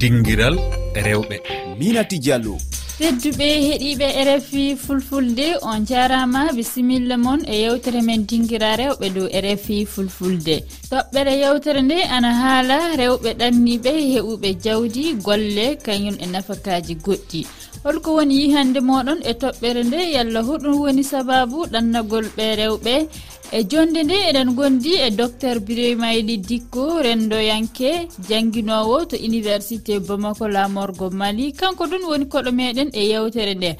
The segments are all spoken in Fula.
dinguiral rewɓe. Minati diallo. Tedduɓe heeɗiɓe rfi fulfulde on jarama bisimilla moon e yewtere men dinguira rewɓe dow rfi fulfulde. Toɓɓere yewtere nde ana haala rewɓe ɗanniɓe heɓuɓe jawdi golle kañum e nafakaji goɗɗi. Holko woni yihande moɗon e toɓɓere nde yallah hoɗum woni sababu ɗannagol ɓe rewɓe e jonde nde eɗen gondi e docteur biremayli dikko rendoyanke jangguinowo to université bamako lamorgo mali. Kanko ɗum woni koɗo meɗen e yewtere nde.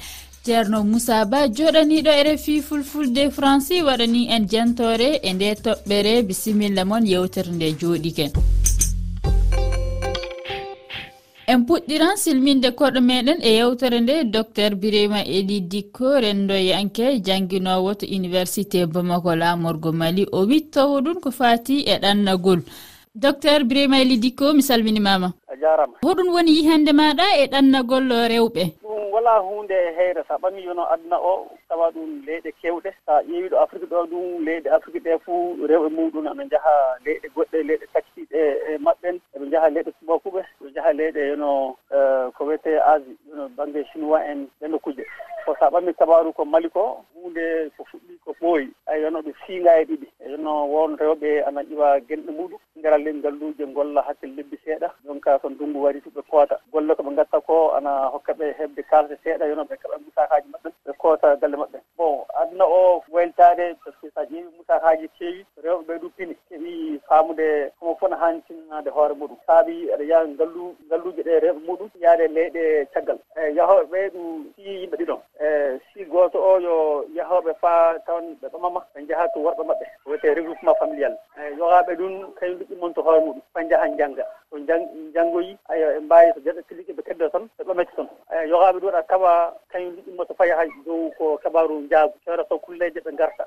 Ceerno moussa ba joɗaniɗo e refi fulfulde franci waɗani en jantore e nde toɓɓere. Bisimilla moon yewtere nde jooɗiken en puɗɗiran silminde koɗo meɗen e yewtere nde docteur birima eli dikko rendoyanke jangguinowo to université bamako lamorgo mali. O wittowo ɗum ko fati e ɗannagol. Docteur birima eli dikko mi salminimama. A jarama. Hoɗum woni yihande maɗa e ɗannagol rewɓe. kala hunde e heyre sa ɓami yono aduna o tawa ɗum leyɗe kewɗe. Sa ƴeewi ɗo afrique ɗo ɗum leyɗe afrique ɗe fuu rewɓe muɗum eɓe jaha leyɗe goɗɗe leyɗe takkitiɗe e maɓɓen. Eɓe jaha leyɗe subakuɓe ɓe jaha leyɗe yono e, ko wiyete asie yono banggue chinois en ɓeno kuje ko sa a ɓami kabaru ko mali ko hunde ko fuɗɗi ko ɓooyi. Ay yono ɓe fiinga e ɗiɗi yono won rewɓe ana ƴiwa genɗe muɗum. gara ley ngalluji golla hakkille lebbi seeɗa. Donc so ndunngu wari ɓe koota. Golle ko ɓe ngatta ko ana hokka ɓe heɓde kalse seeɗa yono ɓe keɓa musakaji maɓɓe. Ɓe koota galle maɓɓe. Bon aduna o waylitade par ce que so a ƴeewi musakaji keewi rewɓe ɓe ɗuppini. Pini faamude homo fona haani tinanade hoore muɗum. Saabi aɗa yaha ngallu ngalluji ɗe rewɓe muɗum yaade leyɗe caggal. on ɓe ɓamama ɓe njaha to worɓe maɓɓe. Wiyete regroupement familial. Eyi yogaɓe ɗum kañum ɗiɓɓimon to hoore muɗum e ɓe jaha jangga to janggoyi aya ɓe mbawi to gueɗe kiliki ɓe keddo tan ɓe ɓamete toon aya yogaɓe ɗo aɗa tawa kañum ɗiɓɓimo to fayi ha dow ko kabaru jaagu kewra so kulleje ɓe garta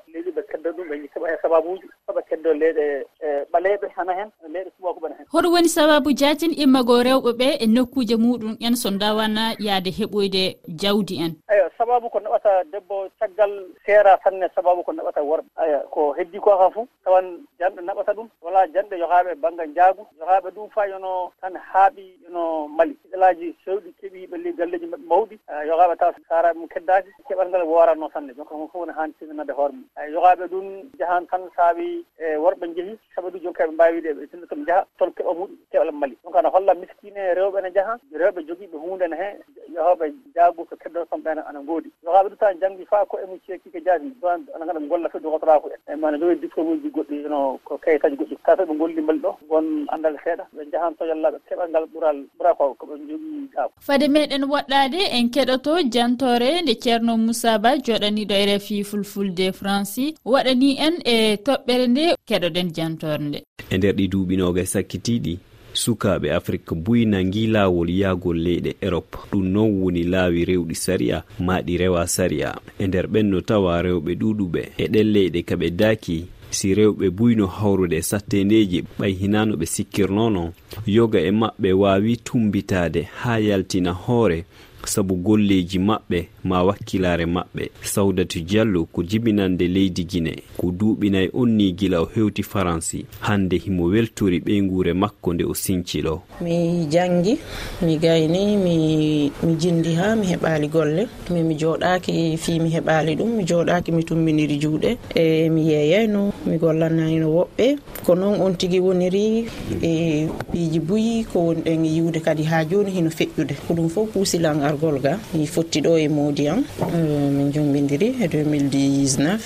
neɗɗo leyɗo hana hen leyɗe subaka bana hen. Hoɗo woni sababu jatin immago rewɓe ɓe e nokkuje muɗum en so dawana yaade heɓoyde jawdi en. Eyo sababu ko naɓata debbo caggal seera tanne sababu ko naɓata worɓe. Aya ko heddi ko ka fof tawan janɗo naɓata ɗum wala janɗo yohaɓe banggal jaagu yohaɓe ɗum fa yono tan haaɓi yono mali. Ɗelaji sewɗi keɓiɓe li galleji maɓɓe mawɗi. Yohaɓe taw saaraɓe mum keddaki keɓal ngal woranno tanne donc on fof wona haani timinande hoore mum. Yohaɓe ɗum jahan tan saabi e worɓe jeehi saabi ɗum kamɓe joni kaɓe mbawi wiide ɓe sinno somi jaaha toon keɓa muɗum kewlam mali. Donc ana holla miskine rewɓe ne jaaha rewɓe joguiɓe hunde ne he yahoɓe jaago ko keddotoɓe ɓene ana goodi yokaɓe ɗum tan janggi fa ko emu ceeki ke jaadi ɗon ana gaɗa golla fedde hotorako en. E mana jogui diplôme uji goɗɗi no ko kayitaji goɗɗi. Kala ɓe golli mbali ɗo gon andal seeɗa ɓe jahan to yallaɓe keɓal ngal ɓural ɓura ko koɓe jogui jaago fade meɗen woɗɗade en keɗoto jantore nde ceerno moussa ba joɗaniɗo e rfi fulfulde franci waɗani en e toɓɓere nde keɗoɗen jantore bonde e nder ɗi duuɓinooga sakkitiɗi sukaɓe afrique buynangi lawol yahgol leyɗe europe. Ɗum non woni laawi rewɗi sariya ma ɗi rewa sariya e nder ɓenno tawa rewɓe ɗuɗuɓe e ɗen leyɗe kaɓe daaki si rewɓe buyno hawrude sattendeji ɓay hinano ɓe sikkirnono yoga e maɓɓe wawi tumbitade ha yaltina hoore. sabu golleji maɓɓe ma wakkilare maɓɓe. Sawdatu diallo ko jibinande leydi guine ko duuɓinayi on ni gila o hewti faransi. Hande himo weltori ɓeygure makko nde o sinciɗo mi jangi mi gayni mi mi jindi ha mi heɓali golle. Mi mi joɗaki fi mi heɓali ɗum. Mi joɗaki mi tumminiri juuɗe. E mi yeeyayno mi gollanayno woɓɓe. Ko noon on tigui woniri e piiji buyi ko woni ɗen e yiwde kadi ha joni hino feƴƴude. Ko ɗum fof puusilan argol ga. Mi fotti ɗo e modi am. Eh, min jumbidiri e 2019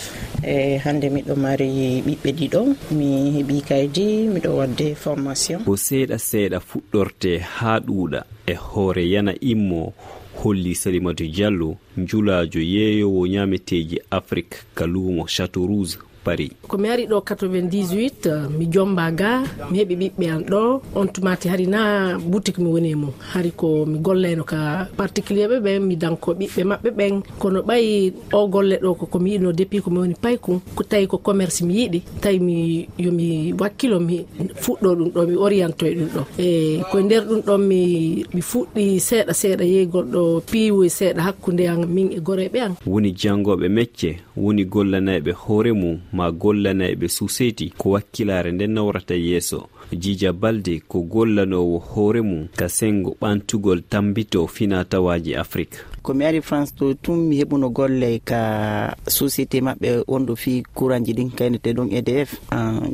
e hande miɗo mari ɓiɓɓe ɗiɗo. Mi heeɓi kaydi miɗo wadde formation. Ko seeɗa seeɗa fuɗɗorte ha ɗuuɗa e hoore yana immo holli salimatu diallo julajo yeeyowo ñameteji afrique ka luumo chateau rouge. paris komi ari ɗo 98 euh, mi jomba ga mi heeɓi ɓiɓɓe an ɗo on tumati hari na boutique mi woni e mum. Hari ko mi golleno ka particulier ɓe ɓen mi danko ɓiɓɓe maɓɓe ɓen. Kono ɓayi o golle ɗo ko komi yiɗino depuis komi woni paykum ko tawi ko commerce mi yiɗi tawi mi yomi wakkilo mi fuɗɗo ɗum ɗo mi orientoye ɗum ɗo. E koye nder ɗum ɗon mi mi fuɗɗi seeɗa seeɗa yeygol ɗo piiwoy seeɗa hakkude an min e goreɓe an woni jangoɓe mecce. woni gollanayɓe hoore mum ma gollanayɓe suseti ko wakkilare nden nawrata yeeso. Jija balde ko gollanowo hoore mum ka sengo ɓantugol tambito finatawaji afrique. Komi ari france to tun mi heɓuno golle ka société maɓɓe wonɗo fi courant ji ɗin kaynete ɗon edf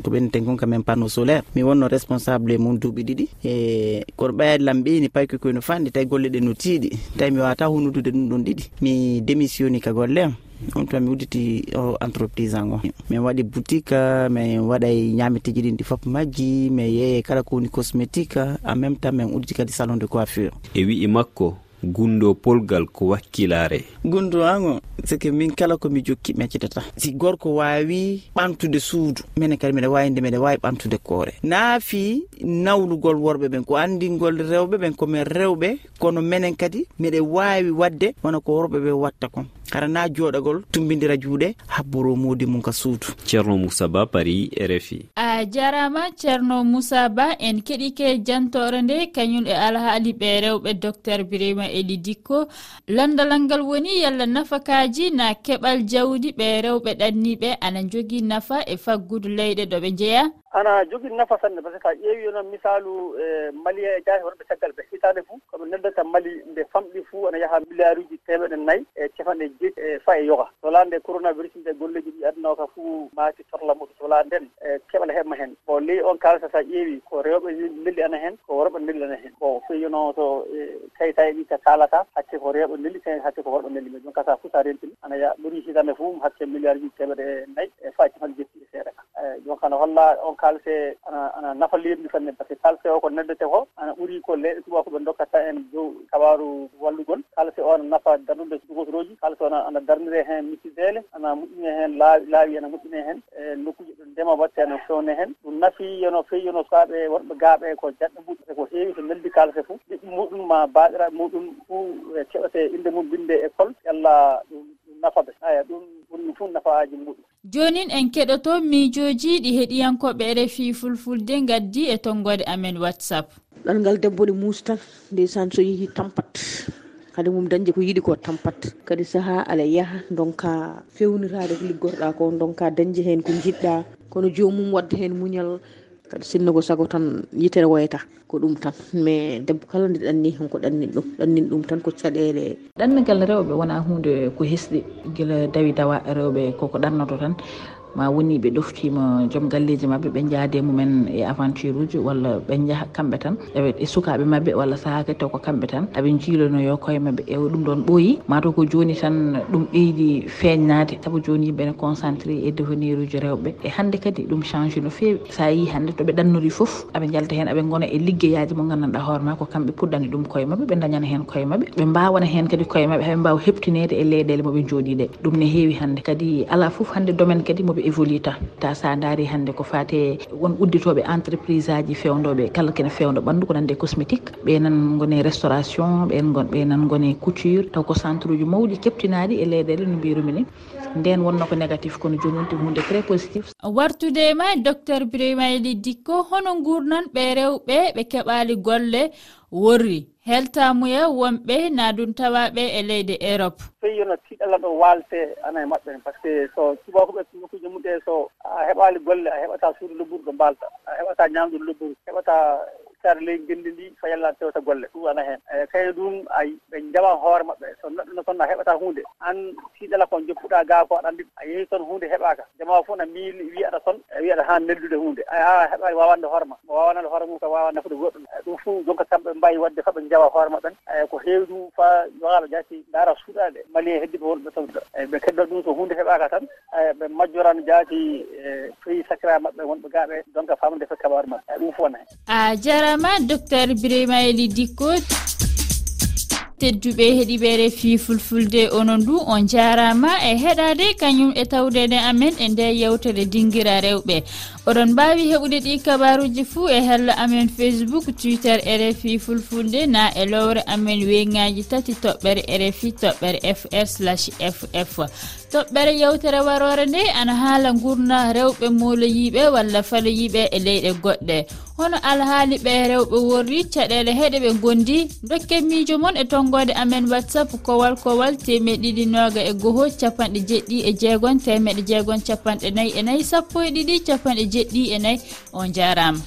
ko ɓenneten kon kamen panneau solaire. Mi wonno responsable mum duuɓi ɗiɗi. E kono ɓayade lam ɓeyni payko koyno fanɗi tawi golle ɗe no tiiɗi. Tawi mi wawata hunudude ɗum ɗon ɗiɗi. Mi démissionni ka golle am. on tuma mi udditi o entreprise an o min waɗi boutique min waɗay ñametiji ɗin ɗi fof majji min yeeye kala ko woni cosmétique en même temps min udditi kadi salon de coiffure. E wi'i makko gundo polgal ko wakkilare gundo ango que min kala komi jokki meccitata si gorko wawi ɓamtude suudu minen kadi mbiɗa wawi nde mbiɗa wawi ɓamtude koore. Naafi nawlugol worɓe ɓen ko andingol rewɓe ɓen komin rewɓe kono minen kadi miɗa wawi wadde wona ko worɓe ɓe watta kon. hara na joɗagol tumbidira juuɗe habboro modi mum ka suudu ceerno moussa ba pari rfi a jarama ceerno moussa ba en keɗike jantore nde kañum e alhaali ɓe rewɓe docteur birima eli dikko. Landalal ngal woni yalla nafakaji na keɓal jawdi ɓe rewɓe ɗanniɓe ana jogui nafa e faggudu leyɗe ɗo ɓe jeeya ana jogui nafa sanne par ce que a ƴeewi noon misalu e eh, maliya e jaahe wonɓe caggal ɓe hitande fou koɓe neldata mali nde fam fof ene yaha milliaruji temeɗe nayyi e capanɗe jeeɗi e fa e yoga. Sola nde coronavirus nde golleji ɗi adduno ka fof maati torla muɗum. Sola nden e keɓala heɓma hen. Bon ley on kalata sa ƴeewi ko rewɓe nelli ana hen ko worɓe nelli ana hen. Bon feeyono to e kayitaji ɗi ka kalata hakke ko rewɓe nelli ten hakke ko worɓe nelli. Mais ɗum kasa fof sa rentini ana ya ɓuuri hitande fof hakke milliard ji temeɗe nayyi e faye capanɗe jeeɗi donc ana holla on kalse ana ana nafa leydi ndi sanne par ce que kalse o ko neddete ko ana ɓuuri ko leyɗe tuba koɓe dokkata en dow kabaru wallugol. Kalse o ana nafa darnude gototoji kalse o ana darnire hen misidele ana moƴƴine hen laawi laawi ana moƴƴine hen e nokkuji ɗo ndema watte ana fewne hen ɗum nafi yono fewi yono sukaɓe wonɓe gaaɓe ko jaɗɗo muɗum e ko heewi to neldi kalse fof ɗiɗi muɗum ma baaɗiraɓe muɗum fuu e keɓete inde mum binde école. Yalla ɗum nafaɓe. Aya ɗum ɓurni fuu nafaaji muɗum. Jonin en keɗoto miijoji ɗi heɗiyankoɓe refi fulfulde gaddi e tonggode amen whatsapp. Ɗalngal debbo ne muusi tan ndeysan so yeehi tampat. Kadi mum dañde ko yiɗi ko tampat. Kadi saaha ala yaaha donka fewnirade ko liggorɗa ko donka dañde hen ko jiɗɗa kono jomum wadda hen muñal kadi sinnugo sago tan yitere woyata ko ɗum tan. Mais debbo kala nde ɗanni honko ɗannin ɗum ɗannin ɗum tan ko caɗele. Ɗannigal rewɓe wona hunde ko hesɗi gila dawi dawa rewɓe koko ɗannoto tan. ma woni ɓe ɗoftima joom galleji mabɓe ɓe jaade mumen e aventure uji walla ɓe jaaha kamɓe tan. E sukaɓe mabɓe walla sahaka taw ko kamɓe tan. Aɓe jiilonoyo koye mabɓe e ɗum ɗon ɓooyi. Mataw ko joni tan ɗum ɓeydi feeñnade saabu joni yimɓe ne concentré e devenir uji rewɓe. E hande kadi ɗum change no fewi sa yi hande toɓe ɗannori foof aɓe jalta hen aɓe gona e liggeyaji mo gandanɗa hoorema ko kamɓe puɗɗani ɗum koye mabɓe ɓe dañana hen koye mabɓe ɓe mbawana hen kadi koye mabɓe haɓe mbawa heptinede e leyɗele moɓe jooɗi ɗe ɗum ne heewi hande kadi ala foof hande domaine kadi moɓe évolue ta ta sa daari hannde ko fate won udditoɓe entreprise aji fewdoɓe kala kene fewdo ɓandu ko nande cosmétique. Ɓenan gone restauration ɓen ɓenan gone couture taw ko centre uji mawɗi keptinaɗi e leyɗele no mbirumi ni nden wonno ko négatif kono joni wonti hunde très positif. Wartude e ma docteur birima dikko hono gurnan ɓe rewɓe ɓe keɓali golle worri. Heltamuye wonɓe naduntawaɓe e leydi europe. Pays yono tiiɗalla ɗo walte ana e maɓɓe par ce que so tubakoɓe nokkuji mumɗe so a heɓali golle a heɓata suudu lobburu ɗo mbalta a heɓata ñamdu lobburu heɓata ittade ley belndi ndi fa yalla tewta golle. Ɗum ana heen e eh, kayne ɗum a ɓe jawa hoore maɓɓe. So neɗɗo toon a heɓata hunde an tiiɗala kon joppuɗa ga ko aɗa andi a yehi toon hunde heɓaka jama fof na miili wi aɗa toon e wi aɗa haa neldude hunde a heɓaani wawande hoore ma. Mo wawanade hoore mum ka wawa nafude goɗɗum. Eh, ɗum fo jonka kamɓe mbawi wadde faɓe jawa hoore maɓɓen eyi eh, ko heewi ɗum fa waalo jaati daara suuɗade malien heddiɓe wonɓe toon eyi ɓe keddo ɗum so hunde heɓaka tan E, ɓe majjoran jaati e prix sacra maɓɓe wonɓe gaaɓe donc famde fo kabaru maɓɓe. Ɗum fo wona hen a jarama docteur birima eli dikko tedduɓe heeɗiɓe refi fulfulde onon ndu on jarama e heɗade kañum e tawdede amen e nde yewtere dinguira rewɓe. Oɗon mbawi heɓude ɗi kabaruji fuu e hello amen facebook twitter rfi fulfulde na e lowre amen weyngaji tati toɓɓere rfi toɓɓere fr slash ff toɓɓere yewtere warore nde ana haala gurna rewɓe moloyiɓe walla faloyiɓe e leyɗe goɗɗe. Hono alhaali ɓe rewɓe worri caɗele heɗe ɓe gondi. Dokke miijo moon e tonggode amen whatsapp kowal kowal temeɗiɗi noga e goho capanɗe jeɗɗi e jeegon temeɗe jeegon capanɗe nayyi e nayyi sappo e ɗiɗi capanɗe jeɗɗi e nayyi on jarama